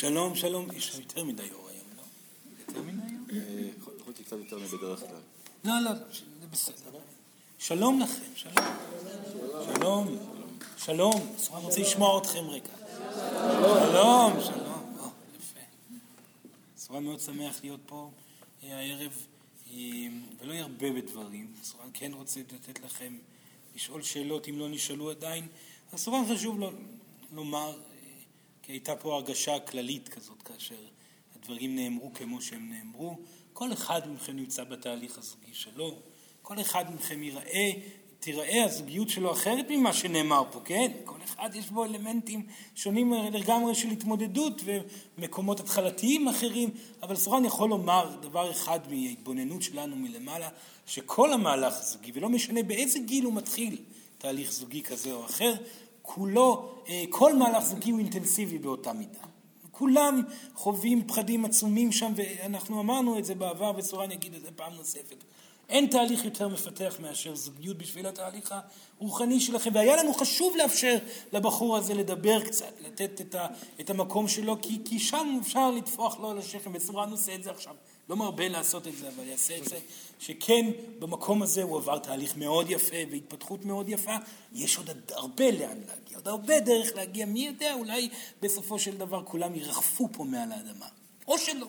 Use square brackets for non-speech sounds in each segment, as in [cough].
שלום, שלום. יש יותר מדי אור היום, לא? יותר מדי אור? אה, יכולתי קצת יותר מבדרך כלל. לא, לא, זה בסדר. שלום לכם, שלום. שלום. שלום. אני רוצה לשמוע אתכם רגע. שלום, שלום. או, יפה. סורן מאוד שמח להיות פה אה, הערב, אה, ולא ירבה בדברים. סורן כן רוצה לתת לכם לשאול שאלות, אם לא נשאלו עדיין. אז סורן חשוב לו לומר, אה, כי הייתה פה הרגשה כללית כזאת כאשר הדברים נאמרו כמו שהם נאמרו. כל אחד מכם נמצא בתהליך הזוגי שלו, כל אחד מכם יראה, תיראה הזוגיות שלו אחרת ממה שנאמר פה, כן? כל אחד יש בו אלמנטים שונים לגמרי של התמודדות ומקומות התחלתיים אחרים, אבל סורן יכול לומר דבר אחד מההתבוננות שלנו מלמעלה, שכל המהלך הזוגי, ולא משנה באיזה גיל הוא מתחיל תהליך זוגי כזה או אחר, כולו, אה, כל מהלך זוגי הוא אינטנסיבי באותה מידה. כולם חווים פחדים עצומים שם, ואנחנו אמרנו את זה בעבר, וסורן יגיד את זה פעם נוספת. אין תהליך יותר מפתח מאשר זוגיות בשביל התהליך הרוחני שלכם, והיה לנו חשוב לאפשר לבחור הזה לדבר קצת, לתת את, ה, את המקום שלו, כי, כי שם אפשר לטפוח לו על השכם, וסורן עושה את זה עכשיו. לא מרבה לעשות את זה, אבל יעשה את זה, שכן במקום הזה הוא עבר תהליך מאוד יפה והתפתחות מאוד יפה. יש עוד הרבה לאן להגיע, עוד הרבה דרך להגיע, מי יודע, אולי בסופו של דבר כולם ירחפו פה מעל האדמה, או שלא.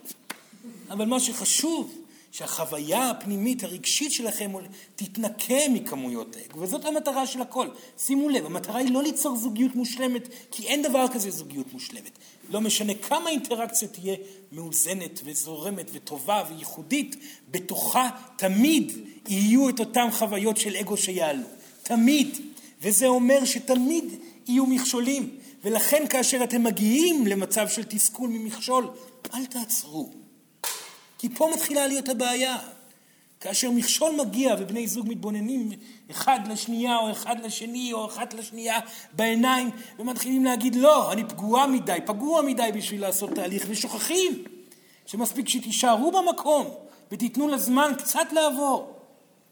אבל מה שחשוב, שהחוויה הפנימית הרגשית שלכם תתנקה מכמויות האגו, וזאת המטרה של הכל. שימו לב, המטרה היא לא ליצור זוגיות מושלמת, כי אין דבר כזה זוגיות מושלמת. לא משנה כמה אינטראקציה תהיה מאוזנת וזורמת וטובה וייחודית, בתוכה תמיד יהיו את אותן חוויות של אגו שיעלו. תמיד. וזה אומר שתמיד יהיו מכשולים. ולכן כאשר אתם מגיעים למצב של תסכול ממכשול, אל תעצרו. כי פה מתחילה להיות הבעיה. כאשר מכשול מגיע ובני זוג מתבוננים אחד לשנייה או אחד לשני או אחת לשנייה בעיניים ומתחילים להגיד לא, אני פגועה מדי, פגוע מדי בשביל לעשות תהליך ושוכחים שמספיק שתישארו במקום ותיתנו לזמן קצת לעבור,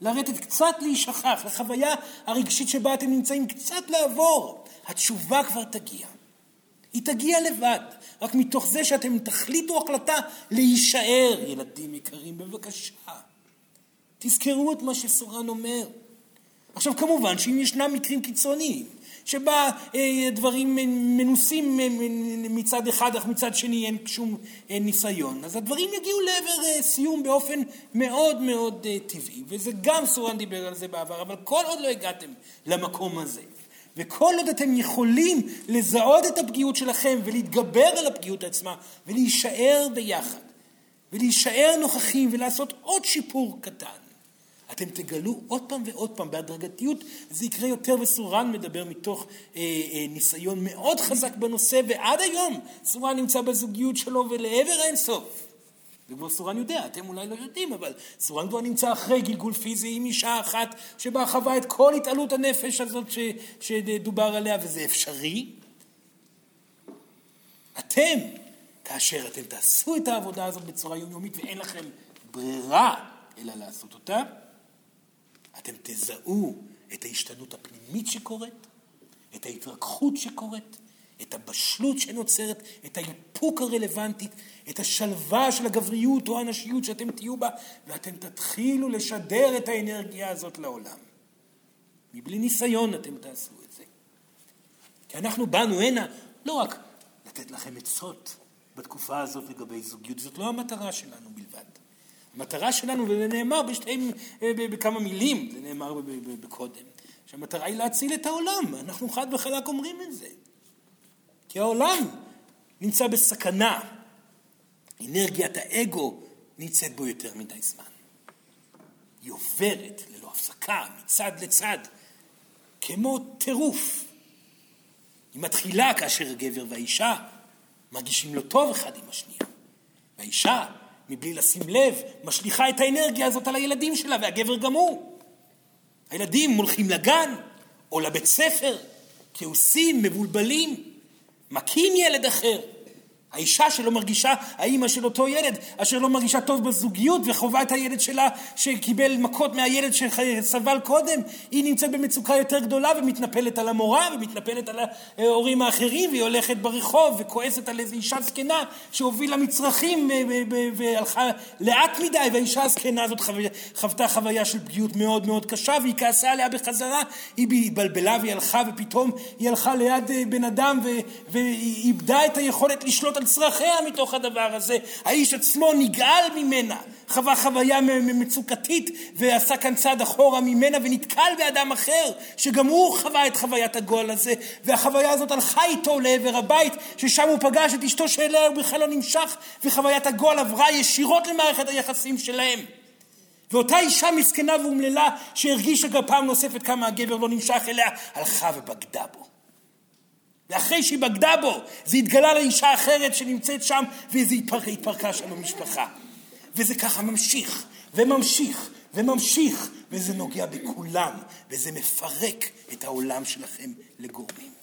לרדת קצת להישכח, לחוויה הרגשית שבה אתם נמצאים קצת לעבור, התשובה כבר תגיע. היא תגיע לבד, רק מתוך זה שאתם תחליטו החלטה להישאר, ילדים יקרים, בבקשה. תזכרו את מה שסורן אומר. עכשיו כמובן שאם ישנם מקרים קיצוניים, שבה אה, דברים מנוסים אה, מצד אחד אך מצד שני אין שום אה, ניסיון, אז הדברים יגיעו לעבר אה, סיום באופן מאוד מאוד אה, טבעי, וזה גם סורן דיבר על זה בעבר, אבל כל עוד לא הגעתם למקום הזה, וכל עוד אתם יכולים לזהות את הפגיעות שלכם ולהתגבר על הפגיעות עצמה ולהישאר ביחד ולהישאר נוכחים ולעשות עוד שיפור קטן, אתם תגלו עוד פעם ועוד פעם בהדרגתיות, זה יקרה יותר וסורן מדבר מתוך אה, אה, ניסיון מאוד חזק בנושא ועד היום סורן נמצא בזוגיות שלו ולעבר האינסוף. וכבר סורן יודע, אתם אולי לא יודעים, אבל סורן כבר נמצא אחרי גלגול פיזי עם אישה אחת שבה חווה את כל התעלות הנפש הזאת ש, שדובר עליה, וזה אפשרי. אתם, כאשר אתם תעשו את העבודה הזאת בצורה יומיומית ואין לכם ברירה אלא לעשות אותה, אתם תזהו את ההשתנות הפנימית שקורית, את ההתרככות שקורית, את הבשלות שנוצרת, את האיפוק הרלוונטית, את השלווה של הגבריות או הנשיות שאתם תהיו בה, ואתם תתחילו לשדר את האנרגיה הזאת לעולם. מבלי ניסיון אתם תעשו את זה. כי אנחנו באנו הנה לא רק לתת לכם עצות בתקופה הזאת לגבי זוגיות, זאת לא המטרה שלנו בלבד. המטרה שלנו, וזה נאמר בשתי, בכמה מילים, זה נאמר בקודם, שהמטרה היא להציל את העולם, אנחנו חד וחלק אומרים את זה. כי העולם נמצא בסכנה. אנרגיית האגו נמצאת בו יותר מדי זמן. היא עוברת ללא הפסקה, מצד לצד, כמו טירוף. היא מתחילה כאשר הגבר והאישה מרגישים לא טוב אחד עם השנייה. והאישה, מבלי לשים לב, משליכה את האנרגיה הזאת על הילדים שלה, והגבר גם הוא. הילדים הולכים לגן או לבית ספר, כעוסים, מבולבלים, מכים ילד אחר, האישה שלא מרגישה, האימא של אותו ילד, אשר לא מרגישה טוב בזוגיות וחווה את הילד שלה שקיבל מכות מהילד שסבל קודם, היא נמצאת במצוקה יותר גדולה ומתנפלת על המורה ומתנפלת על ההורים האחרים והיא הולכת ברחוב וכועסת על איזו אישה זקנה שהובילה מצרכים אה, והלכה לאט מדי והאישה הזקנה הזאת חוותה חוויה של פגיעות מאוד מאוד קשה והיא כעסה עליה בחזרה, היא התבלבלה והיא הלכה ופתאום היא הלכה ליד אה, בן אדם והיא איבדה את היכולת לשלוט על צרכיה מתוך הדבר הזה. האיש עצמו נגעל ממנה, חווה חוויה מצוקתית ועשה כאן צעד אחורה ממנה ונתקל באדם אחר שגם הוא חווה את חוויית הגועל הזה והחוויה הזאת הלכה איתו לעבר הבית ששם הוא פגש את אשתו שאליה הוא בכלל לא נמשך וחוויית הגועל עברה ישירות למערכת היחסים שלהם. ואותה אישה מסכנה ואומללה שהרגישה גם פעם נוספת כמה הגבר לא נמשך אליה, הלכה ובגדה בו. ואחרי שהיא בגדה בו, זה התגלה לאישה אחרת שנמצאת שם, וזה התפרק, התפרקה שם במשפחה. וזה ככה ממשיך, וממשיך, וממשיך, וזה נוגע בכולם, וזה מפרק את העולם שלכם לגורמים.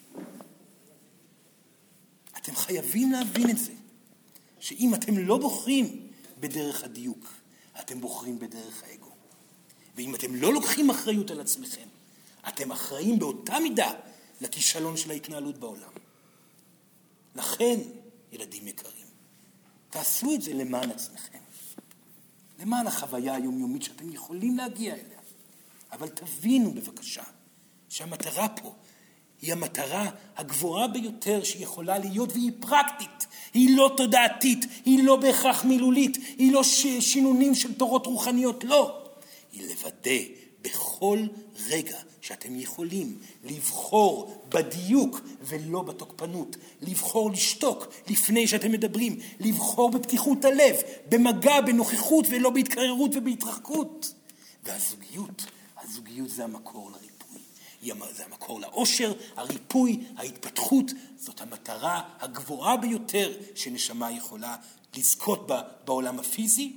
אתם חייבים להבין את זה, שאם אתם לא בוחרים בדרך הדיוק, אתם בוחרים בדרך האגו. ואם אתם לא לוקחים אחריות על עצמכם, אתם אחראים באותה מידה לכישלון של ההתנהלות בעולם. לכן, ילדים יקרים, תעשו את זה למען עצמכם. למען החוויה היומיומית שאתם יכולים להגיע אליה. אבל תבינו בבקשה שהמטרה פה היא המטרה הגבוהה ביותר שיכולה להיות והיא פרקטית, היא לא תודעתית, היא לא בהכרח מילולית, היא לא שינונים של תורות רוחניות, לא. היא לוודא בכל רגע שאתם יכולים לבחור בדיוק ולא בתוקפנות, לבחור לשתוק לפני שאתם מדברים, לבחור בפתיחות הלב, במגע, בנוכחות ולא בהתקררות ובהתרחקות. והזוגיות, הזוגיות זה המקור לריפוי, זה המקור לאושר, הריפוי, ההתפתחות, זאת המטרה הגבוהה ביותר שנשמה יכולה לזכות בה בעולם הפיזי,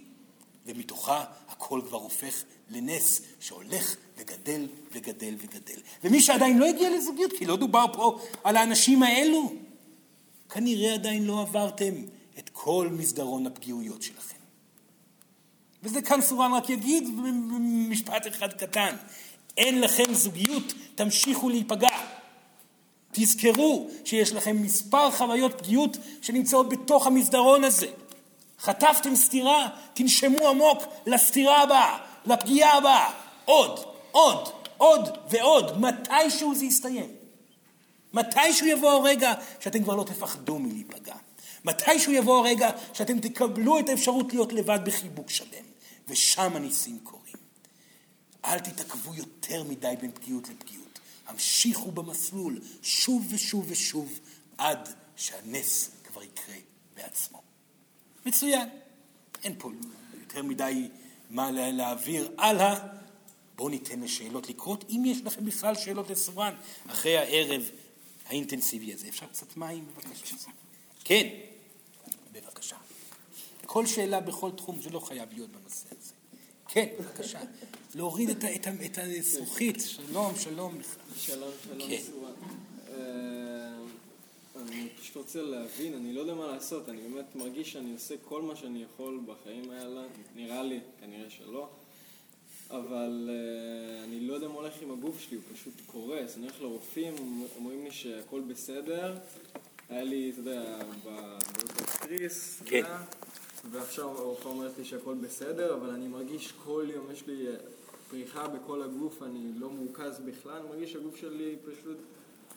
ומתוכה הכל כבר הופך לנס שהולך וגדל וגדל וגדל. ומי שעדיין לא הגיע לזוגיות, כי לא דובר פה על האנשים האלו, כנראה עדיין לא עברתם את כל מסדרון הפגיעויות שלכם. וזה כאן סורן רק יגיד במשפט אחד קטן, אין לכם זוגיות, תמשיכו להיפגע. תזכרו שיש לכם מספר חוויות פגיעות שנמצאות בתוך המסדרון הזה. חטפתם סטירה, תנשמו עמוק לסטירה הבאה, לפגיעה הבאה. עוד, עוד, עוד ועוד, מתישהו זה יסתיים. מתישהו יבוא הרגע שאתם כבר לא תפחדו מלהיפגע. מתישהו יבוא הרגע שאתם תקבלו את האפשרות להיות לבד בחיבוק שלם. ושם הניסים קורים. אל תתעכבו יותר מדי בין פגיעות לפגיעות. המשיכו במסלול שוב ושוב ושוב עד שהנס כבר יקרה בעצמו. מצוין. אין פה יותר מדי מה להעביר הלאה. בואו ניתן לשאלות לקרות, אם יש לכם בכלל שאלות לסורן, אחרי הערב האינטנסיבי הזה. אפשר קצת מים בבקשה? כן, בבקשה. כל שאלה בכל תחום, זה לא חייב להיות בנושא הזה. כן, בבקשה. להוריד את, את, את הזכוכית. שלום, שלום לך. שלום, שלום, כן. סורן. אה, אני פשוט רוצה להבין, אני לא יודע מה לעשות, אני באמת מרגיש שאני עושה כל מה שאני יכול בחיים האלה, נראה לי, כנראה שלא. אבל uh, אני לא יודע מה הולך עם הגוף שלי, הוא פשוט קורס. אני הולך לרופאים, אומרים לי שהכל בסדר. היה לי, אתה יודע, בטריס, כן. ועכשיו הרופאה אומרת לי שהכל בסדר, אבל אני מרגיש כל יום, יש לי פריחה בכל הגוף, אני לא מורכז בכלל, אני מרגיש שהגוף שלי פשוט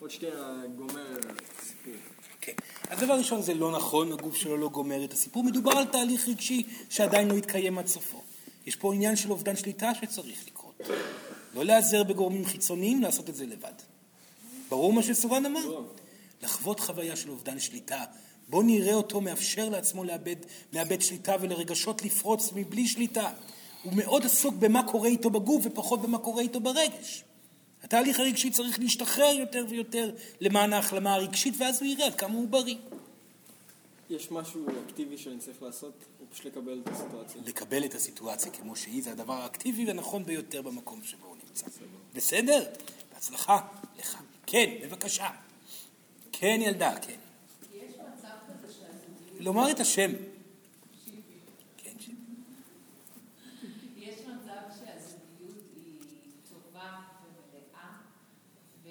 עוד שנייה גומר סיפור. כן. אז דבר ראשון זה לא נכון, הגוף שלו לא גומר את הסיפור. מדובר על תהליך רגשי שעדיין לא התקיים עד סופו. יש פה עניין של אובדן שליטה שצריך לקרות. לא להיעזר בגורמים חיצוניים, לעשות את זה לבד. ברור מה שסורן אמר? לחוות חוויה של אובדן שליטה. בואו נראה אותו מאפשר לעצמו לאבד, לאבד שליטה ולרגשות לפרוץ מבלי שליטה. הוא מאוד עסוק במה קורה איתו בגוף ופחות במה קורה איתו ברגש. התהליך הרגשי צריך להשתחרר יותר ויותר למען ההחלמה הרגשית, ואז הוא יראה עד כמה הוא בריא. יש משהו אקטיבי שאני צריך לעשות, פשוט לקבל את הסיטואציה? לקבל את הסיטואציה כמו שהיא, זה הדבר האקטיבי והנכון ביותר במקום שבו הוא נמצא. בסדר? בהצלחה לך. כן, בבקשה. כן, ילדה, כן. יש מצב כזה שהזוגיות לומר את השם. כן, שיפי. יש מצב שהזוגיות היא טובה ומלאה, ו-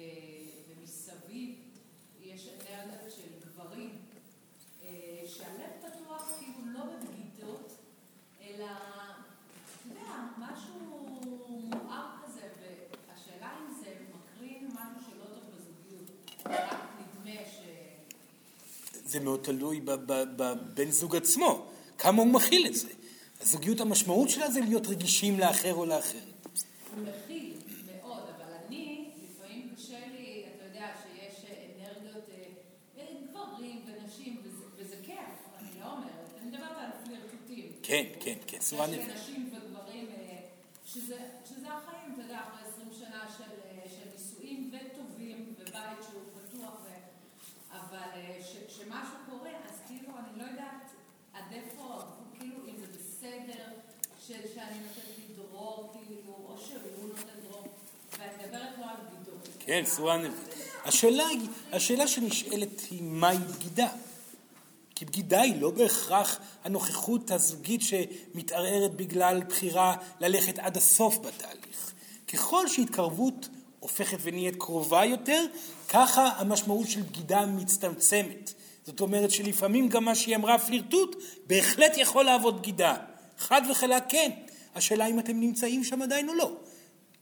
ומסביב יש אנרגיות של גברים, אה, שהלב פתוח כאילו לא בבגידות, אלא, אתה יודע, משהו מואר כזה, והשאלה אם זה מקרין משהו שלא טוב בזוגיות, רק נדמה ש... זה מאוד תלוי בבן זוג עצמו, כמה הוא מכיל את זה. הזוגיות, המשמעות שלה זה להיות רגישים לאחר או לאחרת. הוא מכיל מאוד, אבל אני, לפעמים קשה לי, אתה יודע שיש אנרגיות, אה, אה, גברים ונשים, וזה, וזה כיף, אני לא אומרת, אני מדברת על פלירטוטים. כן, כן, כן, סורן יש נביא. נשים וגברים, אה, שזה, החיים, אתה יודע, אחרי 20 שנה של, אה, של נישואים וטובים, ובית שהוא פתוח. אבל אה, ש, שמשהו קורה, אז כאילו, אני לא יודעת עד איפה, כאילו, אם זה בסדר, שאני נותנת לי דרור, כאילו, או שהוא נותן דרור, ואני מדברת לא על בגידות. כן, סורן נביא. השאלה, השאלה שנשאלת היא מהי בגידה? כי בגידה היא לא בהכרח הנוכחות הזוגית שמתערערת בגלל בחירה ללכת עד הסוף בתהליך. ככל שהתקרבות הופכת ונהיית קרובה יותר, ככה המשמעות של בגידה מצטמצמת. זאת אומרת שלפעמים גם מה שהיא אמרה פלירטוט בהחלט יכול לעבוד בגידה. חד וחלק כן. השאלה אם אתם נמצאים שם עדיין או לא.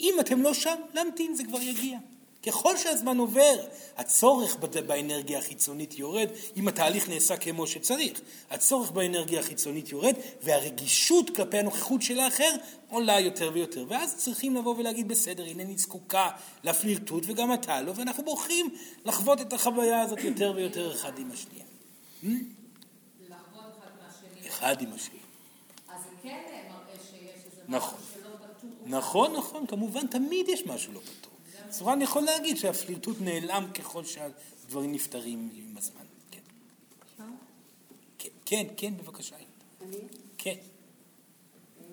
אם אתם לא שם, להמתין, זה כבר יגיע. ככל שהזמן עובר, הצורך באנרגיה החיצונית יורד, אם התהליך נעשה כמו שצריך. הצורך באנרגיה החיצונית יורד, והרגישות כלפי הנוכחות של האחר עולה יותר ויותר. ואז צריכים לבוא ולהגיד, בסדר, הנני זקוקה לפלירטוט, וגם אתה לא, ואנחנו בוחרים לחוות את החוויה הזאת יותר ויותר אחד עם השנייה. לעבוד אחד עם השני. אז זה כן מראה שיש איזה נכון. משהו שלא פתור. נכון, נכון, כמובן, תמיד יש משהו לא פתור. סורן יכול להגיד שהפלירטוט נעלם ככל שהדברים נפתרים עם הזמן. כן. כן, כן, כן, בבקשה. אני? כן. אמ,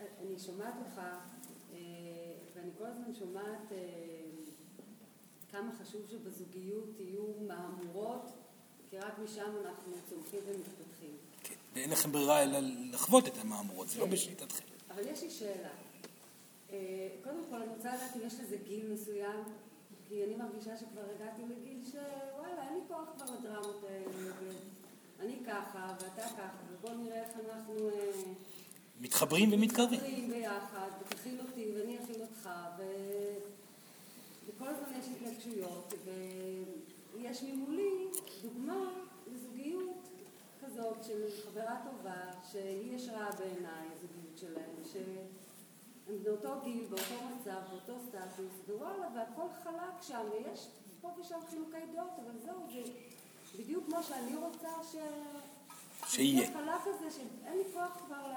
אני שומעת אותך, אה, ואני כל הזמן שומעת אה, כמה חשוב שבזוגיות יהיו מהמורות, כי רק משם אנחנו צומחים ומתפתחים. כן. ואין לכם ברירה אלא לחוות את המהמורות, זה לא בשליטתכם. אבל יש לי שאלה. אה, קודם כל, אני רוצה לדעת אם יש לזה גיל מסוים, כי אני מרגישה שכבר הגעתי לגיל שוואלה, אין לי כוח כבר לדרמות האלה, ואני ככה, ואתה ככה, ובוא נראה איך אנחנו... אה, מתחברים ומתקרבים. מתחברים ביחד, ותכיל אותי ואני אכיל אותך, ו... וכל הזמן יש התנגשויות, ויש ממולי דוגמה לזוגיות כזאת של חברה טובה, שהיא ישרה בעיניי, הזוגיות שלהם, שהם באותו גיל, באותו מצב, באותו סטטוס, ווואלה, והכל חלק שם, ויש פה ושם חילוקי דעות, אבל זהו, זה בדיוק כמו שאני רוצה ש... שיהיה. חלק כזה שאין לי כוח כבר ל...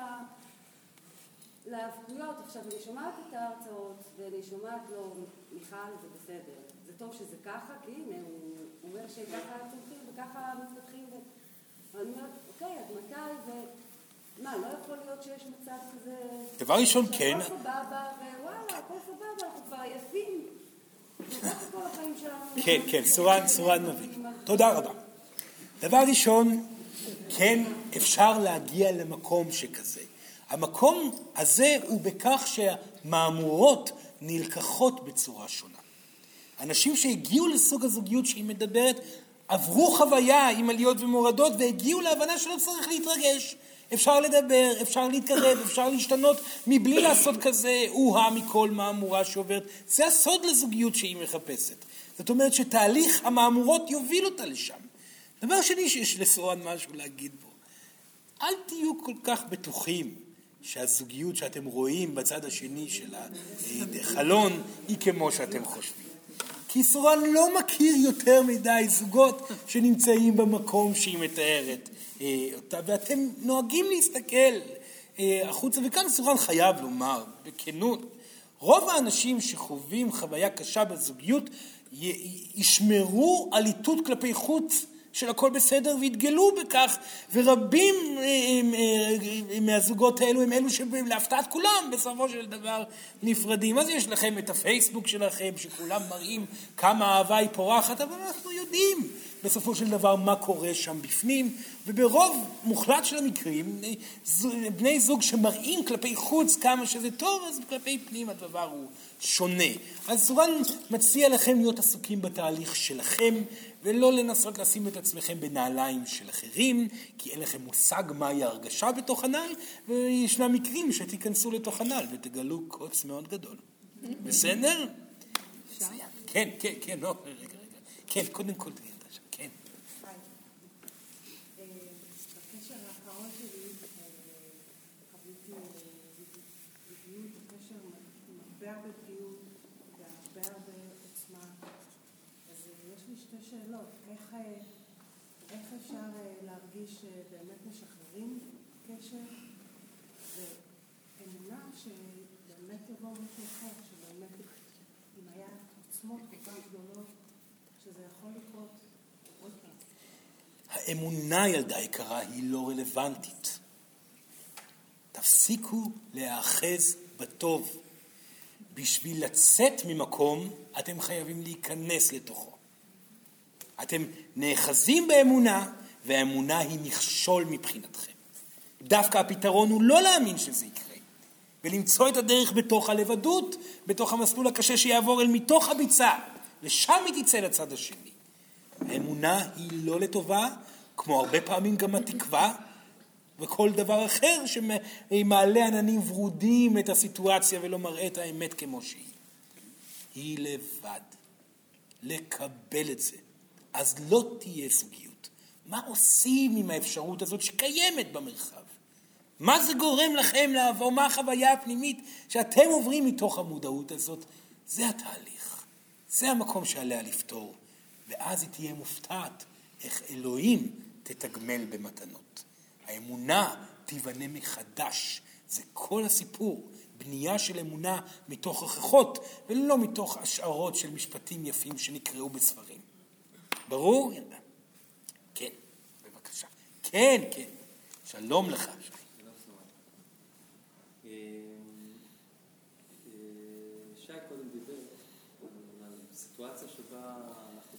להיאבקויות. עכשיו, אני שומעת את ההרצאות, ואני שומעת לו, מיכל, זה בסדר. זה טוב שזה ככה, כי הנה, הוא אומר שככה צומחים וככה מתפתחים. ואני אומרת, אוקיי, אז מתי, ו... מה, לא יכול להיות שיש מצב כזה... דבר ראשון, כן. שהכל סבבה, ווואלה, הכל סבבה, אנחנו כבר עייפים. וככה כל החיים שלנו. כן, כן, סורן, סורן מבין. תודה רבה. דבר ראשון, כן אפשר להגיע למקום שכזה. המקום הזה הוא בכך שהמהמורות נלקחות בצורה שונה. אנשים שהגיעו לסוג הזוגיות שהיא מדברת, עברו חוויה עם עליות ומורדות והגיעו להבנה שלא צריך להתרגש. אפשר לדבר, אפשר להתקרב, אפשר להשתנות מבלי לעשות כזה או-הא מכל מהמורה שעוברת. זה הסוד לזוגיות שהיא מחפשת. זאת אומרת שתהליך המהמורות יוביל אותה לשם. דבר שני שיש לסורן משהו להגיד בו, אל תהיו כל כך בטוחים שהזוגיות שאתם רואים בצד השני של החלון היא כמו שאתם חושבים. כי סורן לא מכיר יותר מדי זוגות שנמצאים במקום שהיא מתארת אותה, ואתם נוהגים להסתכל אה, החוצה, וכאן סורן חייב לומר בכנות, רוב האנשים שחווים חוויה קשה בזוגיות ישמרו על איתות כלפי חוץ של הכל בסדר ויתגלו בכך, ורבים אה, אה, אה, מהזוגות האלו הם אלו שלהפתעת כולם בסופו של דבר נפרדים. אז יש לכם את הפייסבוק שלכם, שכולם מראים כמה האהבה היא פורחת, אבל אנחנו יודעים בסופו של דבר מה קורה שם בפנים, וברוב מוחלט של המקרים, בני זוג שמראים כלפי חוץ כמה שזה טוב, אז כלפי פנים הדבר הוא שונה. אז סורן מציע לכם להיות עסוקים בתהליך שלכם, ולא לנסות לשים את עצמכם בנעליים של אחרים, כי אין לכם מושג מהי ההרגשה בתוך הנעל, וישנם מקרים שתיכנסו לתוך הנעל ותגלו קוץ מאוד גדול. [laughs] בסדר? כן, כן, כן, לא, רגע, רגע. כן, קודם כל תגיד את השם, כן. בקשר האחרון שלי, חוויתי זוגיות, בקשר עם הרבה הרבה פגיעות והרבה הרבה עוצמה. אז יש לי שתי שאלות. איך, איך אפשר להרגיש שבאמת משחררים קשר? ואמונה שבאמת יבוא מישהו אחר, שבאמת אם היה עוצמות כל כך גדולות, שזה יכול לקרות עוד פעם. האמונה, ילדה יקרה, היא לא רלוונטית. תפסיקו להיאחז בטוב. בשביל לצאת ממקום, אתם חייבים להיכנס לתוכו. אתם נאחזים באמונה, והאמונה היא מכשול מבחינתכם. דווקא הפתרון הוא לא להאמין שזה יקרה, ולמצוא את הדרך בתוך הלבדות, בתוך המסלול הקשה שיעבור אל מתוך הביצה, ושם היא תצא לצד השני. האמונה היא לא לטובה, כמו הרבה פעמים גם התקווה, וכל דבר אחר שמעלה עננים ורודים את הסיטואציה ולא מראה את האמת כמו שהיא. היא לבד. לקבל את זה. אז לא תהיה זוגיות. מה עושים עם האפשרות הזאת שקיימת במרחב? מה זה גורם לכם לעבור? מה החוויה הפנימית שאתם עוברים מתוך המודעות הזאת? זה התהליך. זה המקום שעליה לפתור. ואז היא תהיה מופתעת איך אלוהים תתגמל במתנות. האמונה תיבנה מחדש. זה כל הסיפור. בנייה של אמונה מתוך הוכחות, ולא מתוך השערות של משפטים יפים שנקראו בספרים. ברור? כן. כן. שלום לך.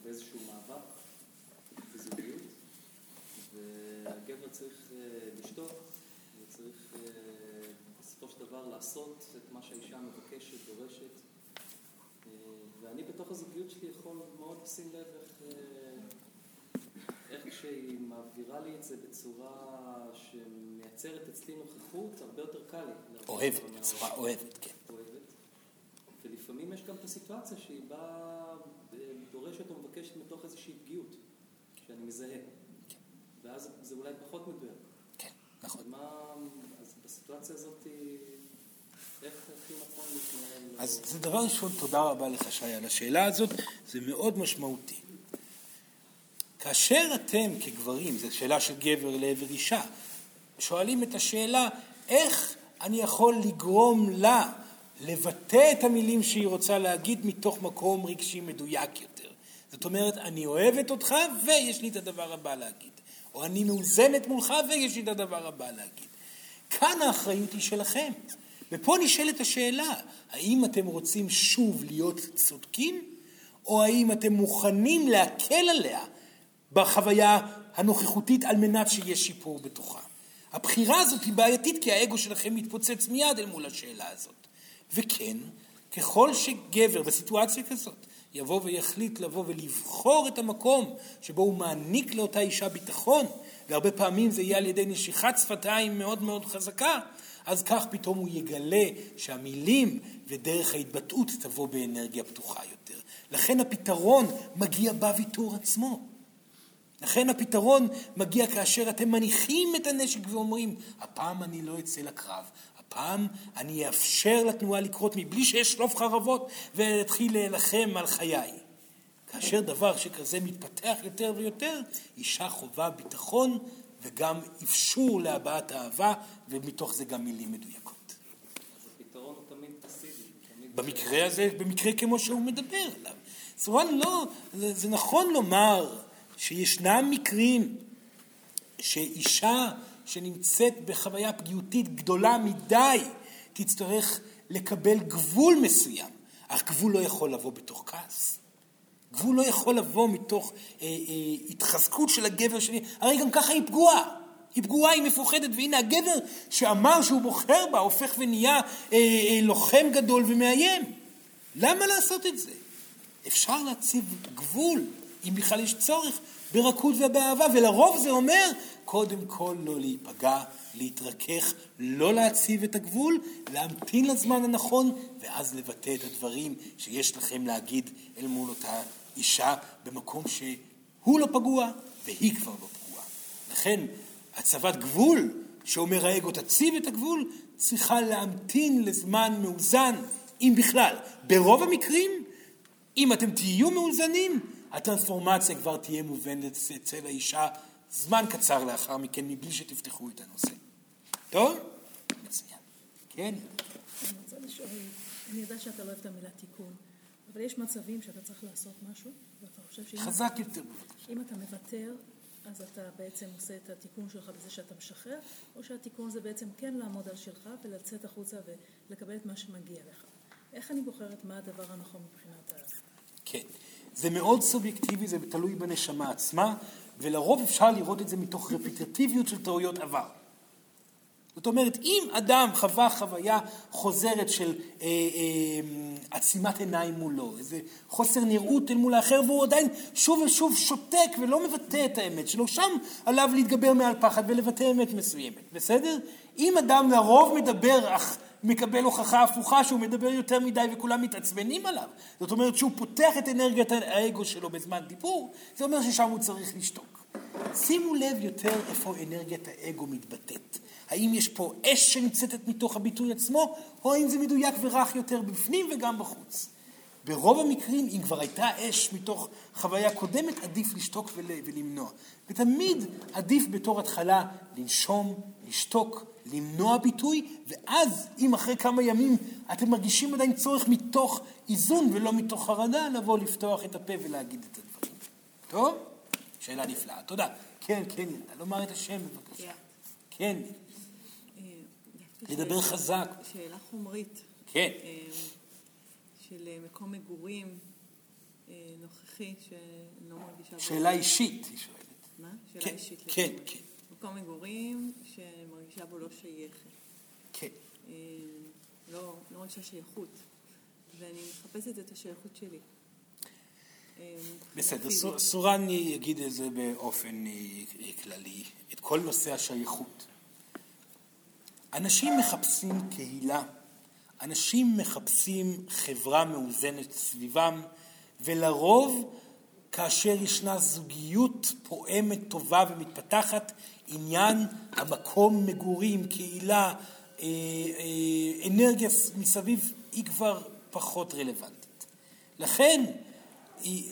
באיזשהו מאבק בזוגיות, והגבר צריך לשתוק, וצריך בסופו של דבר לעשות את מה שהאישה מבקשת, דורשת. ואני בתוך הזוגיות שלי יכול מאוד לשים לב איך, איך כשהיא מעבירה לי את זה בצורה שמייצרת אצלי נוכחות, הרבה יותר קל לי. אוהבת, בצורה אוהבת, כן. אוהבת. ולפעמים יש גם את הסיטואציה שהיא באה, דורשת או מבקשת מתוך איזושהי פגיעות, שאני מזהה. ואז זה אולי פחות מדויק. כן, נכון. מה, אז בסיטואציה הזאת, איך הכי נכון להתנהל? אז זה דבר ראשון, תודה רבה לך שי על השאלה הזאת, זה מאוד משמעותי. כאשר אתם כגברים, זו שאלה של גבר לעבר אישה, שואלים את השאלה, איך אני יכול לגרום לה לבטא את המילים שהיא רוצה להגיד מתוך מקום רגשי מדויק יותר. זאת אומרת, אני אוהבת אותך ויש לי את הדבר הבא להגיד. או אני מאוזנת מולך ויש לי את הדבר הבא להגיד. כאן האחריות היא שלכם. ופה נשאלת השאלה, האם אתם רוצים שוב להיות צודקים, או האם אתם מוכנים להקל עליה בחוויה הנוכחותית על מנת שיהיה שיפור בתוכה. הבחירה הזאת היא בעייתית כי האגו שלכם מתפוצץ מיד אל מול השאלה הזאת. וכן, ככל שגבר בסיטואציה כזאת יבוא ויחליט לבוא ולבחור את המקום שבו הוא מעניק לאותה אישה ביטחון, והרבה פעמים זה יהיה על ידי נשיכת שפתיים מאוד מאוד חזקה, אז כך פתאום הוא יגלה שהמילים ודרך ההתבטאות תבוא באנרגיה פתוחה יותר. לכן הפתרון מגיע בוויתור עצמו. לכן הפתרון מגיע כאשר אתם מניחים את הנשק ואומרים, הפעם אני לא אצא לקרב, הפעם אני אאפשר לתנועה לקרות מבלי שאשלוף חרבות ואתחיל להילחם על חיי. כאשר דבר שכזה מתפתח יותר ויותר, אישה חובה ביטחון וגם אפשור להבעת אהבה, ומתוך זה גם מילים מדויקות. אז הפתרון הוא תמיד פסיבי. במקרה הזה, במקרה כמו שהוא מדבר עליו. סורן לא, זה נכון לומר שישנם מקרים שאישה שנמצאת בחוויה פגיעותית גדולה מדי תצטרך לקבל גבול מסוים, אך גבול לא יכול לבוא בתוך כעס. גבול לא יכול לבוא מתוך אה, אה, התחזקות של הגבר שלי, הרי גם ככה היא פגועה. היא פגועה, היא מפוחדת, והנה הגבר שאמר שהוא בוחר בה, הופך ונהיה אה, אה, לוחם גדול ומאיים. למה לעשות את זה? אפשר להציב גבול, אם בכלל יש צורך, ברכות ובאהבה, ולרוב זה אומר, קודם כל לא להיפגע, להתרכך, לא להציב את הגבול, להמתין לזמן הנכון, ואז לבטא את הדברים שיש לכם להגיד אל מול אותה אישה, במקום שהוא לא פגוע והיא כבר לא פגועה. לכן, הצבת גבול, שאומר האגו תציב את הגבול, צריכה להמתין לזמן מאוזן, אם בכלל. ברוב המקרים, אם אתם תהיו מאוזנים, הטרנספורמציה כבר תהיה מובנת אצל האישה זמן קצר לאחר מכן, מבלי שתפתחו את הנושא. טוב? מצוין. כן? אני רוצה לשאול, אני יודעת שאתה לא אוהב את המילה תיקון, אבל יש מצבים שאתה צריך לעשות משהו, ואתה חושב שאם חזק יותר בבקשה. אם אתה מוותר, אז אתה בעצם עושה את התיקון שלך בזה שאתה משחרר, או שהתיקון זה בעצם כן לעמוד על שלך ולצאת החוצה ולקבל את מה שמגיע לך. איך אני בוחרת מה הדבר הנכון מבחינת ה... כן. זה מאוד סובייקטיבי, זה תלוי בנשמה עצמה, ולרוב אפשר לראות את זה מתוך רפיטטיביות של טעויות עבר. זאת אומרת, אם אדם חווה חוויה חוזרת של אה, אה, עצימת עיניים מולו, איזה חוסר נראות אל מול האחר, והוא עדיין שוב ושוב שותק ולא מבטא את האמת שלו, שם עליו להתגבר מעל פחד ולבטא אמת מסוימת, בסדר? אם אדם לרוב מדבר אך מקבל הוכחה הפוכה שהוא מדבר יותר מדי וכולם מתעצבנים עליו, זאת אומרת שהוא פותח את אנרגיית האגו שלו בזמן דיבור, זה אומר ששם הוא צריך לשתוק. שימו לב יותר איפה אנרגיית האגו מתבטאת. האם יש פה אש שנמצאת מתוך הביטוי עצמו, או האם זה מדויק ורך יותר בפנים וגם בחוץ. ברוב המקרים, אם כבר הייתה אש מתוך חוויה קודמת, עדיף לשתוק ול, ולמנוע. ותמיד עדיף בתור התחלה לנשום, לשתוק, למנוע ביטוי, ואז אם אחרי כמה ימים אתם מרגישים עדיין צורך מתוך איזון ולא מתוך חרדה, לבוא לפתוח את הפה ולהגיד את הדברים. טוב? שאלה נפלאה. תודה. כן, כן. לומר את השם בבקשה. כן. לדבר חזק. שאלה חומרית. כן. אה, של אה, מקום מגורים אה, נוכחי שאני לא מרגישה... בו- שאלה אישית, היא שואלת. מה? שאלה כן, אישית. כן, לכולם. כן. מקום מגורים שאני מרגישה בו לא שייכת. כן. לא, לא מרגישה שייכות. ואני מחפשת את השייכות שלי. בסדר, סורן יגיד את זה באופן כללי, את כל נושא השייכות. אנשים מחפשים קהילה, אנשים מחפשים חברה מאוזנת סביבם, ולרוב כאשר ישנה זוגיות פועמת, טובה ומתפתחת, עניין המקום מגורים, קהילה, אה, אה, אנרגיה מסביב, היא כבר פחות רלוונטית. לכן,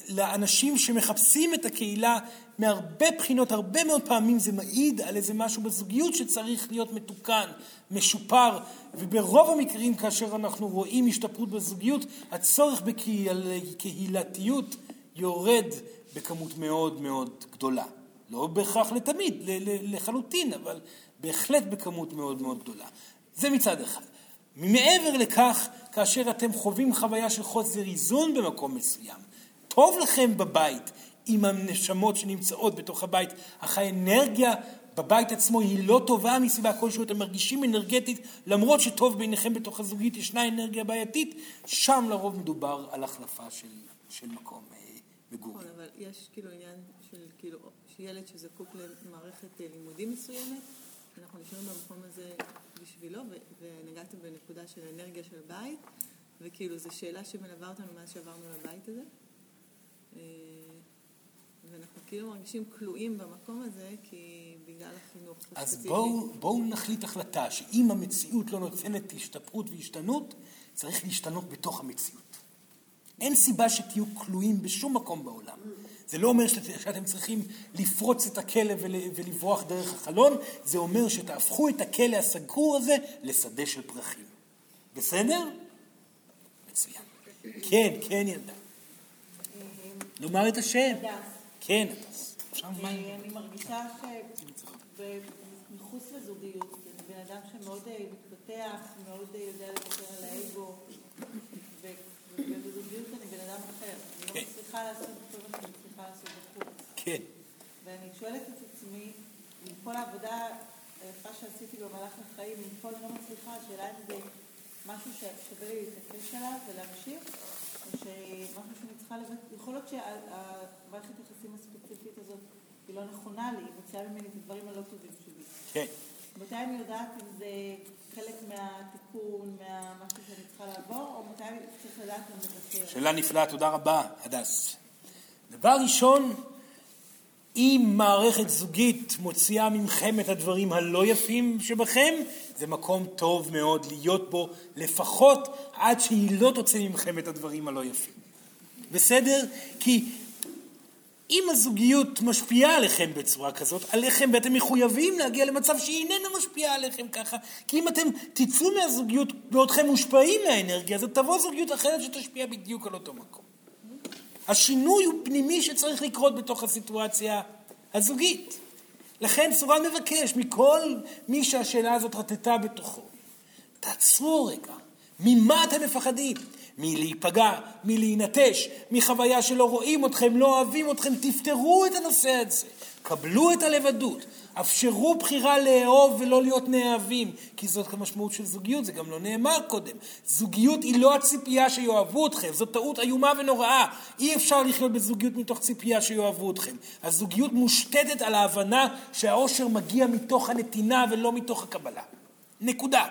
לאנשים שמחפשים את הקהילה, מהרבה בחינות, הרבה מאוד פעמים זה מעיד על איזה משהו בזוגיות שצריך להיות מתוקן, משופר, וברוב המקרים כאשר אנחנו רואים השתפרות בזוגיות, הצורך בקהילתיות יורד בכמות מאוד מאוד גדולה. לא בהכרח לתמיד, לחלוטין, אבל בהחלט בכמות מאוד מאוד גדולה. זה מצד אחד. מעבר לכך, כאשר אתם חווים חוויה של חוסר איזון במקום מסוים, טוב לכם בבית עם הנשמות שנמצאות בתוך הבית, אך האנרגיה בבית עצמו היא לא טובה מסיבה כלשהו, אתם מרגישים אנרגטית, למרות שטוב בעיניכם בתוך הזוגית ישנה אנרגיה בעייתית, שם לרוב מדובר על החלפה של, של מקום אה, מגורים. נכון, אבל יש כאילו עניין של כאילו, שילד שזקוק למערכת אה, לימודים מסוימת, אנחנו נשארים במקום הזה בשבילו, ונגעתם בנקודה של אנרגיה של בית, וכאילו זו שאלה שמלווה אותנו מאז שעברנו לבית הזה. אה, ואנחנו כאילו מרגישים כלואים במקום הזה, כי בגלל החינוך אז הספציפי. בואו, בואו נחליט החלטה שאם המציאות לא נותנת השתפרות והשתנות, צריך להשתנות בתוך המציאות. אין סיבה שתהיו כלואים בשום מקום בעולם. זה לא אומר שאת, שאתם צריכים לפרוץ את הכלא ול, ולברוח דרך החלון, זה אומר שתהפכו את הכלא הסגור הזה לשדה של פרחים. בסדר? מצוין. כן, כן ילדה. לומר את השם. כן, הדס. מה? אני מרגישה שמחוץ לזוגיות, אני בן אדם שמאוד אה, מתפתח, מאוד אה, יודע לוותר על האגו, ובזוגיות אני בן אדם אחר. אני לא כן. מצליחה לעשות את כל מה שאני מצליחה לעשות בחוץ. כן. ואני שואלת את עצמי, עם כל העבודה היפה שעשיתי במהלך החיים, עם כל אני לא מצליחה, השאלה אם זה משהו ששווה לי להתעקש עליו ולהמשיך, שמשהו שאני צריכה לבד... יכול להיות שהמערכת היחסים הספציפית הזאת היא לא נכונה לי, היא מוציאה ממני את הדברים הלא טובים שלי. כן. מתי אני יודעת אם זה חלק מהתיקון, מהמשהו שאני צריכה לעבור, או מתי צריך לדעת אם לוותר? שאלה נפלאה, תודה רבה, הדס. דבר ראשון, אם מערכת זוגית מוציאה ממכם את הדברים הלא יפים שבכם, זה מקום טוב מאוד להיות בו, לפחות עד שהיא לא תוציא ממכם את הדברים הלא יפים. בסדר? כי אם הזוגיות משפיעה עליכם בצורה כזאת, עליכם, ואתם מחויבים להגיע למצב שהיא איננה משפיעה עליכם ככה, כי אם אתם תצאו מהזוגיות בעודכם מושפעים מהאנרגיה הזאת, תבוא זוגיות אחרת שתשפיע בדיוק על אותו מקום. השינוי הוא פנימי שצריך לקרות בתוך הסיטואציה הזוגית. לכן סורן מבקש מכל מי שהשאלה הזאת רטטה בתוכו, תעצרו רגע, ממה אתם מפחדים? מלהיפגע, מלהינטש, מחוויה שלא רואים אתכם, לא אוהבים אתכם, תפתרו את הנושא הזה, קבלו את הלבדות, אפשרו בחירה לאהוב ולא להיות נאהבים, כי זאת המשמעות של זוגיות, זה גם לא נאמר קודם. זוגיות היא לא הציפייה שיאהבו אתכם, זאת טעות איומה ונוראה. אי אפשר לחיות בזוגיות מתוך ציפייה שיאהבו אתכם. הזוגיות מושתתת על ההבנה שהאושר מגיע מתוך הנתינה ולא מתוך הקבלה. נקודה.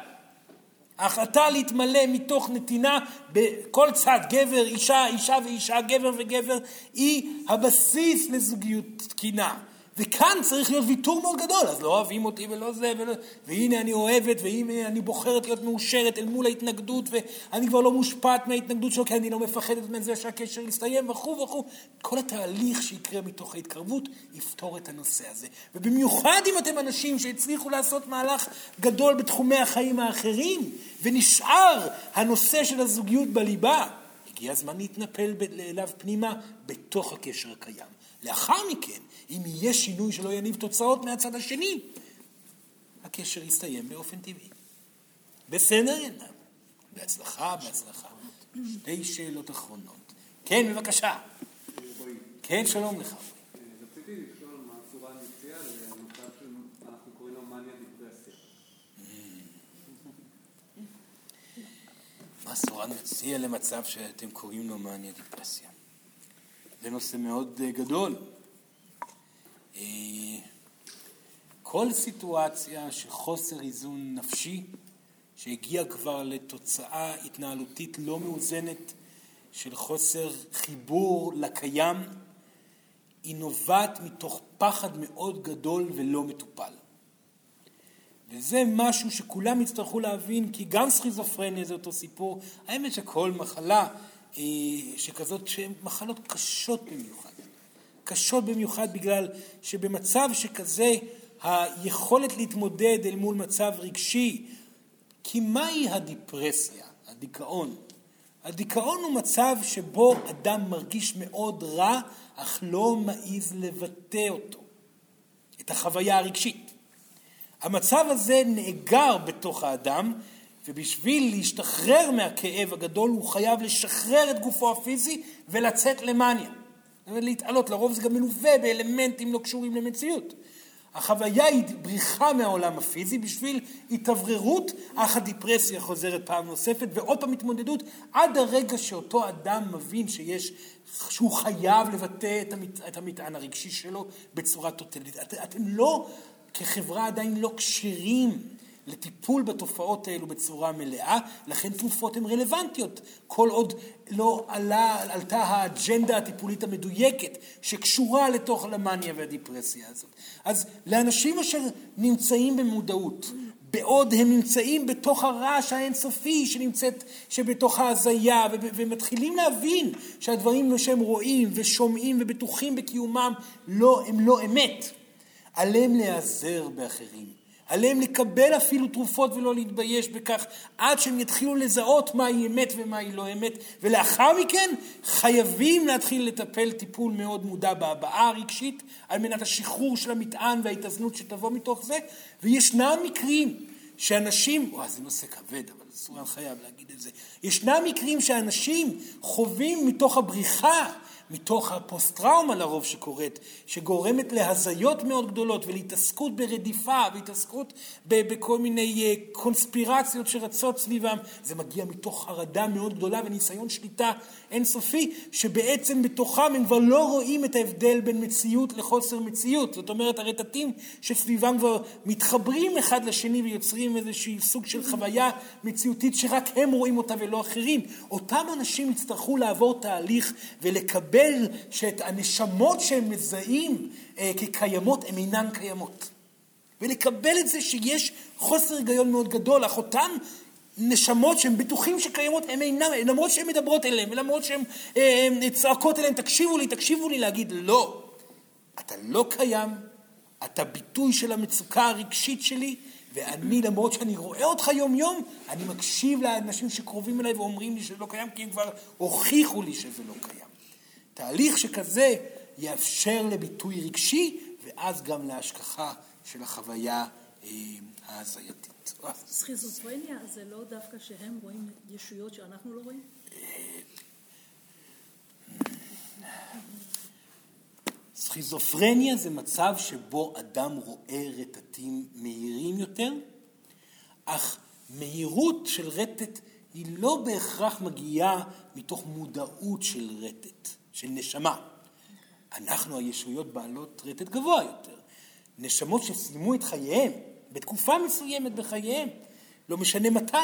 ההחלטה להתמלא מתוך נתינה בכל צד, גבר, אישה, אישה ואישה, גבר וגבר, היא הבסיס לזוגיות תקינה. וכאן צריך להיות ויתור מאוד גדול, אז לא אוהבים אותי ולא זה, ולא... והנה אני אוהבת, והנה אני בוחרת להיות מאושרת אל מול ההתנגדות, ואני כבר לא מושפעת מההתנגדות שלו, כי אני לא מפחדת מזה שהקשר יסתיים וכו' וכו'. כל התהליך שיקרה מתוך ההתקרבות יפתור את הנושא הזה. ובמיוחד אם אתם אנשים שהצליחו לעשות מהלך גדול בתחומי החיים האחרים, ונשאר הנושא של הזוגיות בליבה, הגיע הזמן להתנפל אליו פנימה בתוך הקשר הקיים. לאחר מכן, אם יהיה שינוי שלא יניב תוצאות מהצד השני, הקשר יסתיים באופן טבעי. בסדר, ינם. בהצלחה, בהצלחה. שתי שאלות אחרונות. כן, בבקשה. כן, שלום לך. רציתי לשאול מה הצורה המציעה למצב שאנחנו קוראים לו מניה דיפרסיה. מה סורן מציע למצב שאתם קוראים לו מניה דיפרסיה? זה נושא מאוד אה, גדול. אה, כל סיטואציה של חוסר איזון נפשי, שהגיע כבר לתוצאה התנהלותית לא מאוזנת של חוסר חיבור לקיים, היא נובעת מתוך פחד מאוד גדול ולא מטופל. וזה משהו שכולם יצטרכו להבין, כי גם סכיזופרניה זה אותו סיפור. האמת שכל מחלה שכזאת, שהן מחלות קשות במיוחד. קשות במיוחד בגלל שבמצב שכזה היכולת להתמודד אל מול מצב רגשי, כי מהי הדיפרסיה, הדיכאון? הדיכאון הוא מצב שבו אדם מרגיש מאוד רע, אך לא מעז לבטא אותו, את החוויה הרגשית. המצב הזה נאגר בתוך האדם, ובשביל להשתחרר מהכאב הגדול הוא חייב לשחרר את גופו הפיזי ולצאת למאניה. להתעלות, לרוב זה גם מלווה באלמנטים לא קשורים למציאות. החוויה היא בריחה מהעולם הפיזי בשביל התאווררות, אך הדיפרסיה חוזרת פעם נוספת, ועוד פעם התמודדות, עד הרגע שאותו אדם מבין שיש, שהוא חייב לבטא את, המת, את המטען הרגשי שלו בצורה טוטלית. את, אתם לא, כחברה עדיין לא כשירים לטיפול בתופעות האלו בצורה מלאה, לכן תרופות הן רלוונטיות. כל עוד לא עלה, עלתה האג'נדה הטיפולית המדויקת שקשורה לתוך המאניה והדיפרסיה הזאת. אז לאנשים אשר נמצאים במודעות, בעוד הם נמצאים בתוך הרעש האינסופי שנמצאת, שבתוך ההזיה, ומתחילים להבין שהדברים שהם רואים ושומעים ובטוחים בקיומם לא, הם לא אמת. עליהם להיעזר באחרים. עליהם לקבל אפילו תרופות ולא להתבייש בכך, עד שהם יתחילו לזהות מהי אמת ומהי לא אמת, ולאחר מכן חייבים להתחיל לטפל טיפול מאוד מודע בהבעה הרגשית, על מנת השחרור של המטען וההתאזנות שתבוא מתוך זה, וישנם מקרים שאנשים, וואי זה נושא כבד, אבל סורן חייב להגיד את זה, ישנם מקרים שאנשים חווים מתוך הבריחה מתוך הפוסט-טראומה לרוב שקורית, שגורמת להזיות מאוד גדולות ולהתעסקות ברדיפה והתעסקות בכל מיני אה, קונספירציות שרצות סביבם, זה מגיע מתוך חרדה מאוד גדולה וניסיון שליטה אינסופי, שבעצם בתוכם הם כבר לא רואים את ההבדל בין מציאות לחוסר מציאות. זאת אומרת, הרטטים שסביבם כבר מתחברים אחד לשני ויוצרים איזשהו סוג של חוויה מציאותית שרק הם רואים אותה ולא אחרים. אותם אנשים יצטרכו לעבור תהליך ולקבל שאת הנשמות שהם מזהים אה, כקיימות, הן אינן קיימות. ולקבל את זה שיש חוסר היגיון מאוד גדול, אך אותם נשמות שהם בטוחים שקיימות, הם אינם, למרות שהן מדברות אליהם, ולמרות שהן אה, צועקות אליהם, תקשיבו לי, תקשיבו לי, להגיד לא, אתה לא קיים, אתה ביטוי של המצוקה הרגשית שלי, ואני, למרות שאני רואה אותך יום-יום, אני מקשיב לאנשים שקרובים אליי ואומרים לי שזה לא קיים, כי הם כבר הוכיחו לי שזה לא קיים. תהליך שכזה יאפשר לביטוי רגשי, ואז גם להשכחה של החוויה אה, ההזייתית. סכיזופרניה זה לא דווקא שהם רואים ישויות שאנחנו לא רואים? סכיזופרניה זה מצב שבו אדם רואה רטטים מהירים יותר, אך מהירות של רטט היא לא בהכרח מגיעה מתוך מודעות של רטט, של נשמה. אנחנו הישויות בעלות רטט גבוה יותר. נשמות שסיימו את חייהם בתקופה מסוימת בחייהם, לא משנה מתי,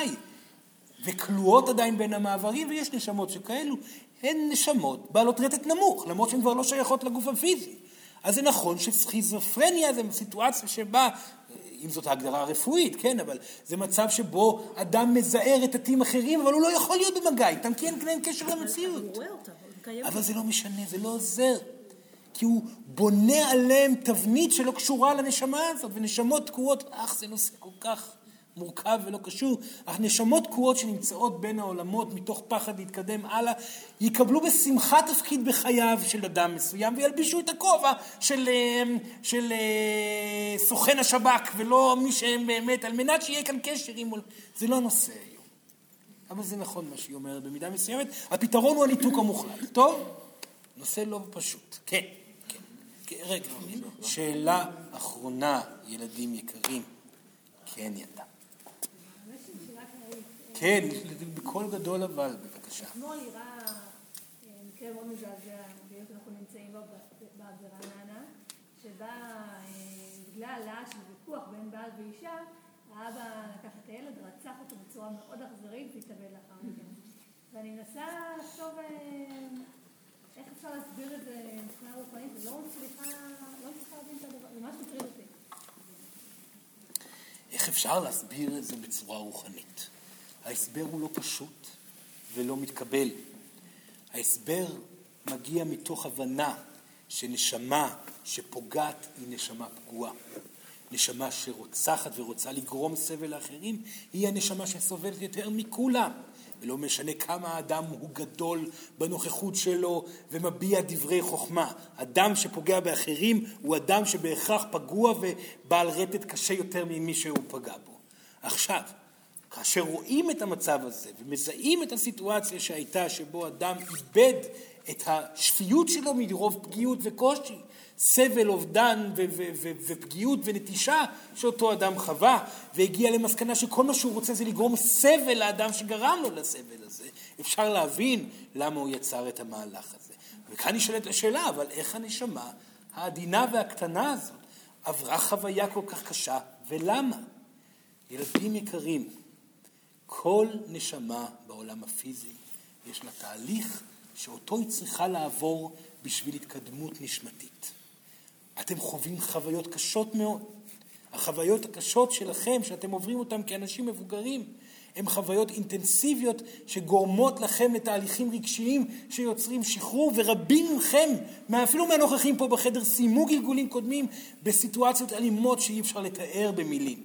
וכלואות עדיין בין המעברים, ויש נשמות שכאלו, הן נשמות בעלות רטט נמוך, למרות שהן כבר לא שייכות לגוף הפיזי. אז זה נכון שסכיזופרניה זה סיטואציה שבה, אם זאת ההגדרה הרפואית, כן, אבל זה מצב שבו אדם מזהה רטטים אחרים, אבל הוא לא יכול להיות במגע איתם, כי אין, אין קשר למציאות. הוא רואה אותם, הם קיימים. אבל זה לא משנה, זה לא עוזר. כי הוא בונה עליהם תבנית שלא קשורה לנשמה הזאת, ונשמות תקועות, אך זה נושא כל כך מורכב ולא קשור, אך נשמות תקועות שנמצאות בין העולמות מתוך פחד להתקדם הלאה, יקבלו בשמחה תפקיד בחייו של אדם מסוים וילבישו את הכובע של, אה, של אה, סוכן השב"כ ולא מי שהם באמת, על מנת שיהיה כאן קשר עם... זה לא הנושא היום. אבל זה נכון מה שהיא אומרת במידה מסוימת. הפתרון הוא הניתוק המוחלט. טוב? נושא לא פשוט. כן. כן. רגע, שאלה אחרונה, ילדים יקרים. כן, ילדה. כן, בקול גדול אבל, בבקשה. אתמול אירע מקרה מאוד מזעזע, ביות אנחנו נמצאים בו ברעננה, שבה בגלל להש וויכוח בין בעל ואישה, האבא לקח את הילד, רצח אותו בצורה מאוד אכזרית והתאבד לאחר מכן. ואני מנסה לחשוב איך אפשר להסביר את זה מבחינה רוחנית, ולא מצליחה להבין את הדבר, זה ממש מטריד אותי. איך אפשר להסביר את זה בצורה רוחנית? ההסבר הוא לא פשוט ולא מתקבל. ההסבר מגיע מתוך הבנה שנשמה שפוגעת היא נשמה פגועה. נשמה שרוצחת ורוצה לגרום סבל לאחרים, היא הנשמה שסובלת יותר מכולם. ולא משנה כמה האדם הוא גדול בנוכחות שלו ומביע דברי חוכמה. אדם שפוגע באחרים הוא אדם שבהכרח פגוע ובעל רטט קשה יותר ממי שהוא פגע בו. עכשיו, כאשר רואים את המצב הזה ומזהים את הסיטואציה שהייתה שבו אדם איבד את השפיות שלו מרוב פגיעות וקושי, סבל, אובדן ופגיעות ונטישה שאותו אדם חווה, והגיע למסקנה שכל מה שהוא רוצה זה לגרום סבל לאדם שגרם לו לסבל הזה. אפשר להבין למה הוא יצר את המהלך הזה. וכאן נשאלת השאלה, אבל איך הנשמה העדינה והקטנה הזאת עברה חוויה כל כך קשה, ולמה? ילדים יקרים, כל נשמה בעולם הפיזי יש לה תהליך שאותו היא צריכה לעבור בשביל התקדמות נשמתית. אתם חווים חוויות קשות מאוד. החוויות הקשות שלכם, שאתם עוברים אותן כאנשים מבוגרים, הן חוויות אינטנסיביות שגורמות לכם לתהליכים רגשיים שיוצרים שחרור, ורבים מכם, אפילו מהנוכחים פה בחדר, סיימו גלגולים קודמים בסיטואציות אלימות שאי אפשר לתאר במילים.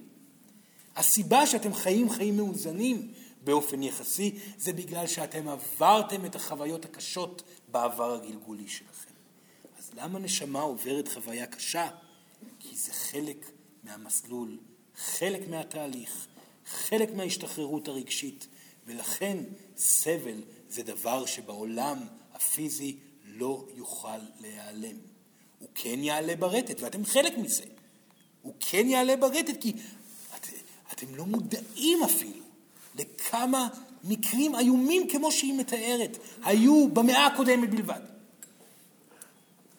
הסיבה שאתם חיים חיים מאוזנים באופן יחסי, זה בגלל שאתם עברתם את החוויות הקשות בעבר הגלגולי שלכם. אז למה נשמה עוברת חוויה קשה? כי זה חלק מהמסלול, חלק מהתהליך, חלק מההשתחררות הרגשית, ולכן סבל זה דבר שבעולם הפיזי לא יוכל להיעלם. הוא כן יעלה ברטט, ואתם חלק מזה. הוא כן יעלה ברטט, כי את, אתם לא מודעים אפילו לכמה מקרים איומים כמו שהיא מתארת, היו במאה הקודמת בלבד.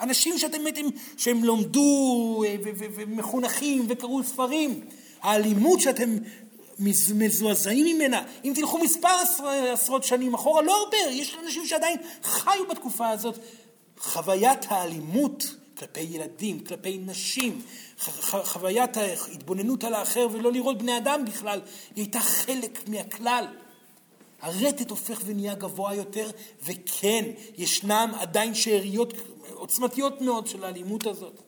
אנשים שאתם יודעים שהם לומדו אה, ומחונכים וקראו ספרים, האלימות שאתם מזועזעים ממנה, אם תלכו מספר עשרות שנים אחורה, לא הרבה, יש אנשים שעדיין חיו בתקופה הזאת. חוויית האלימות כלפי ילדים, כלפי נשים, חוויית ההתבוננות על האחר ולא לראות בני אדם בכלל, היא הייתה חלק מהכלל. הרטט הופך ונהיה גבוה יותר, וכן, ישנם עדיין שאריות עוצמתיות מאוד של האלימות הזאת.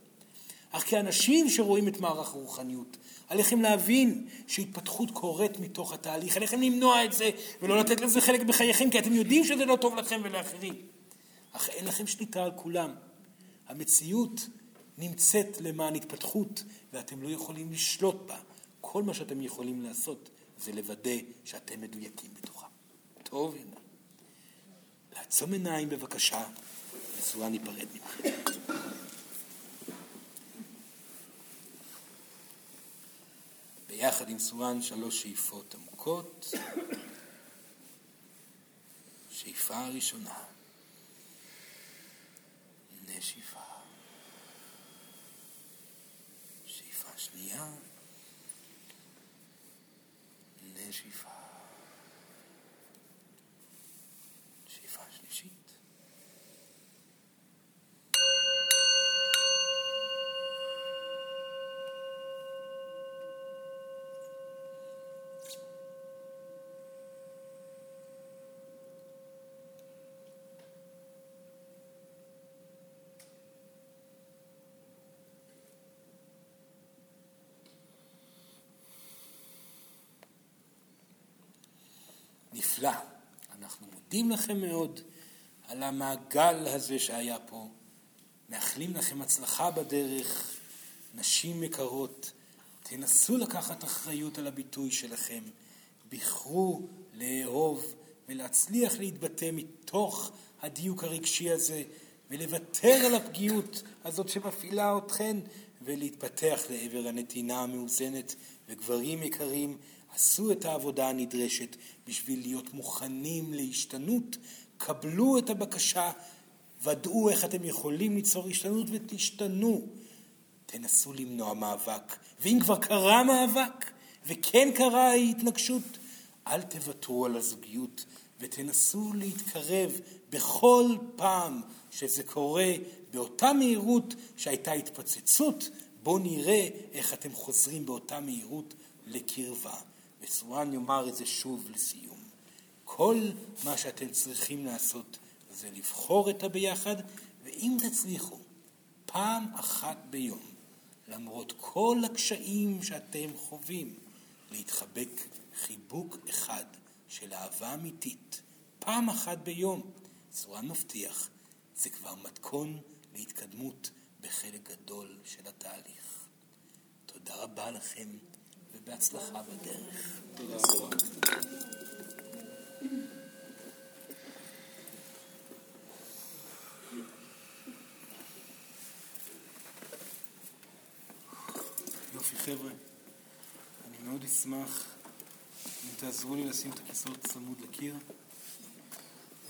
אך כאנשים שרואים את מערך הרוחניות, עליכם להבין שהתפתחות קורית מתוך התהליך, עליכם למנוע את זה ולא לתת לזה חלק בחייכם, כי אתם יודעים שזה לא טוב לכם ולאחרים. אך אין לכם שליטה על כולם. המציאות נמצאת למען התפתחות, ואתם לא יכולים לשלוט בה. כל מה שאתם יכולים לעשות זה לוודא שאתם מדויקים בתוכה. טוב, הנה. לעצום עיניים בבקשה, וסורה ניפרד מכם. ביחד עם סורן שלוש שאיפות עמוקות. שאיפה הראשונה, נשיפה. שאיפה שנייה, נשיפה. שאיפה נפלא. אנחנו מודים לכם מאוד על המעגל הזה שהיה פה. מאחלים לכם הצלחה בדרך, נשים יקרות. תנסו לקחת אחריות על הביטוי שלכם. בחרו לאהוב ולהצליח להתבטא מתוך הדיוק הרגשי הזה ולוותר על הפגיעות הזאת שמפעילה אתכן ולהתפתח לעבר הנתינה המאוזנת. וגברים יקרים, עשו את העבודה הנדרשת בשביל להיות מוכנים להשתנות, קבלו את הבקשה, ודאו איך אתם יכולים ליצור השתנות ותשתנו. תנסו למנוע מאבק, ואם כבר קרה מאבק, וכן קרה ההתנגשות, אל תוותרו על הזוגיות, ותנסו להתקרב בכל פעם שזה קורה באותה מהירות שהייתה התפוצצות, בואו נראה איך אתם חוזרים באותה מהירות לקרבה. וסורן יאמר את זה שוב לסיום. כל מה שאתם צריכים לעשות זה לבחור את הביחד, ואם תצליחו פעם אחת ביום, למרות כל הקשיים שאתם חווים, להתחבק חיבוק אחד של אהבה אמיתית, פעם אחת ביום, סורן מבטיח, זה כבר מתכון להתקדמות בחלק גדול של התהליך. תודה רבה לכם. ובהצלחה בדרך. תודה רבה. יופי חבר'ה, אני מאוד אשמח אם תעזרו לי לשים את הכיסאות צמוד לקיר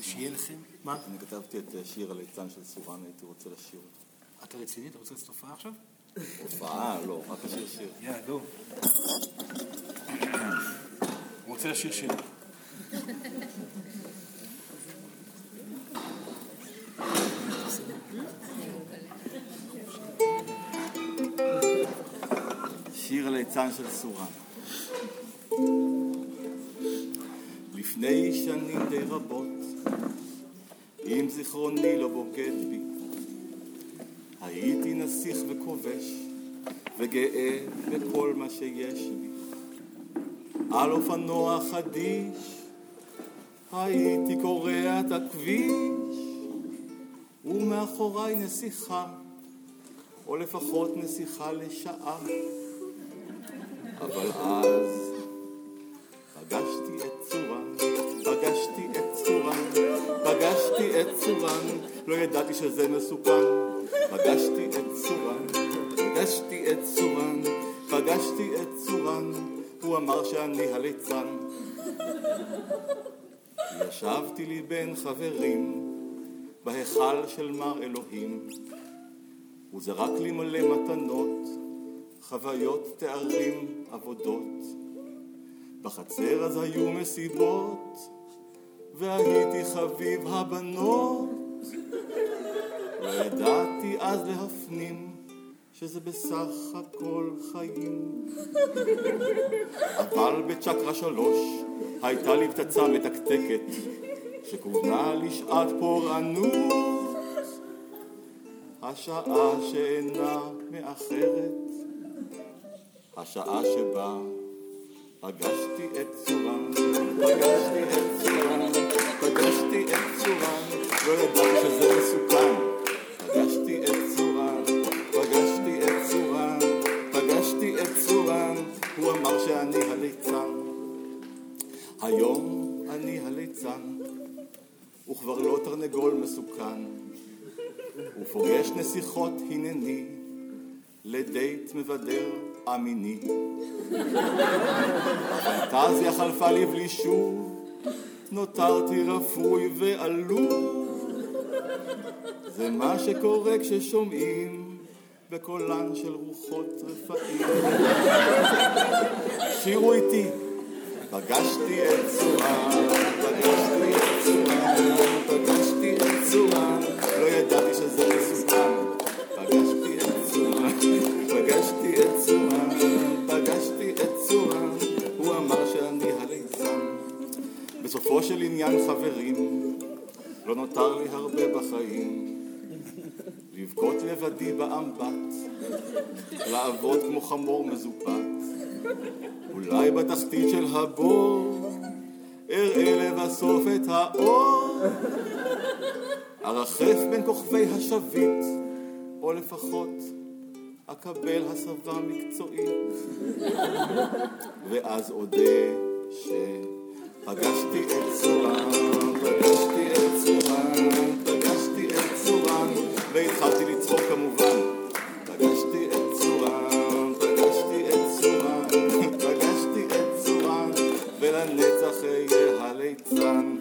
ושיהיה לכם. מה? אני כתבתי את שיר הליצן של סורן, הייתי רוצה לשיר אותו. אתה רציני? אתה רוצה לעשות הופעה עכשיו? הופעה? לא, רק לשיר שיר. יא, לא. הוא רוצה לשיר שיר. שיר הליצן של סורן. לפני שנים די רבות, אם זיכרוני לא בוגד בי, הייתי נסיך וכובש, וגאה בכל מה שיש בי. על אופנוע חדיש, הייתי קורע את הכביש, ומאחוריי נסיכה, או לפחות נסיכה לשעה. אבל אז פגשתי את צורה, פגשתי את פגשתי פגשתי את צורן, לא ידעתי שזה מסוכן. פגשתי את צורן, פגשתי את צורן, פגשתי את צורן, הוא אמר שאני הליצן. ישבתי לי בין חברים, בהיכל של מר אלוהים. הוא זרק לי מלא מתנות, חוויות, תארים, עבודות. בחצר אז היו מסיבות, והייתי חביב הבנות. לא ידעתי אז להפנים שזה בסך הכל חיים. אבל בצ'קרה שלוש הייתה לי פצצה מתקתקת, שכוונה לשעת פורענות. השעה שאינה מאחרת, השעה שבה פגשתי את צורן, פגשתי את צורן, פגשתי את צורן, לא ידעתי שזה מסוכן. שאני הליצן. היום אני הליצן, וכבר לא תרנגול מסוכן. ופוגש נסיכות הנני, לדייט מבדר אמיני. הפנטזיה חלפה לי בלי שוב, נותרתי רפוי ועלוב. זה מה שקורה כששומעים בקולן של רוחות רפאים. שירו איתי, פגשתי את צורן, פגשתי את צורן, פגשתי את צורן, לא ידעתי שזה מסוכן. פגשתי את צורן, פגשתי את צורן, פגשתי את צורן, הוא אמר שאני הליצן. בסופו של עניין חברים, לא נותר לי הרבה בחיים. לבכות לבדי באמבט, לעבוד כמו חמור מזופת. אולי בתחתית של הבור, אראה לבסוף את האור. ארחף בין כוכבי השביט, או לפחות אקבל הסבה מקצועית. ואז אודה צורן, פגשתי את צורן, פגשתי את צורן, והתחלתי לצחוק כמובן. פגשתי את צורן, פגשתי את צורן, פגשתי את צורן, ולנצח אהיה הליצן.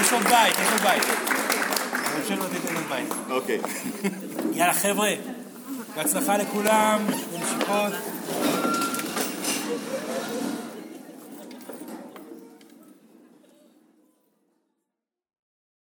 יש עוד בית, יש עוד בית. נמשיך לתת עוד בית. אוקיי. יאללה חבר'ה, בהצלחה לכולם, בנשיפות.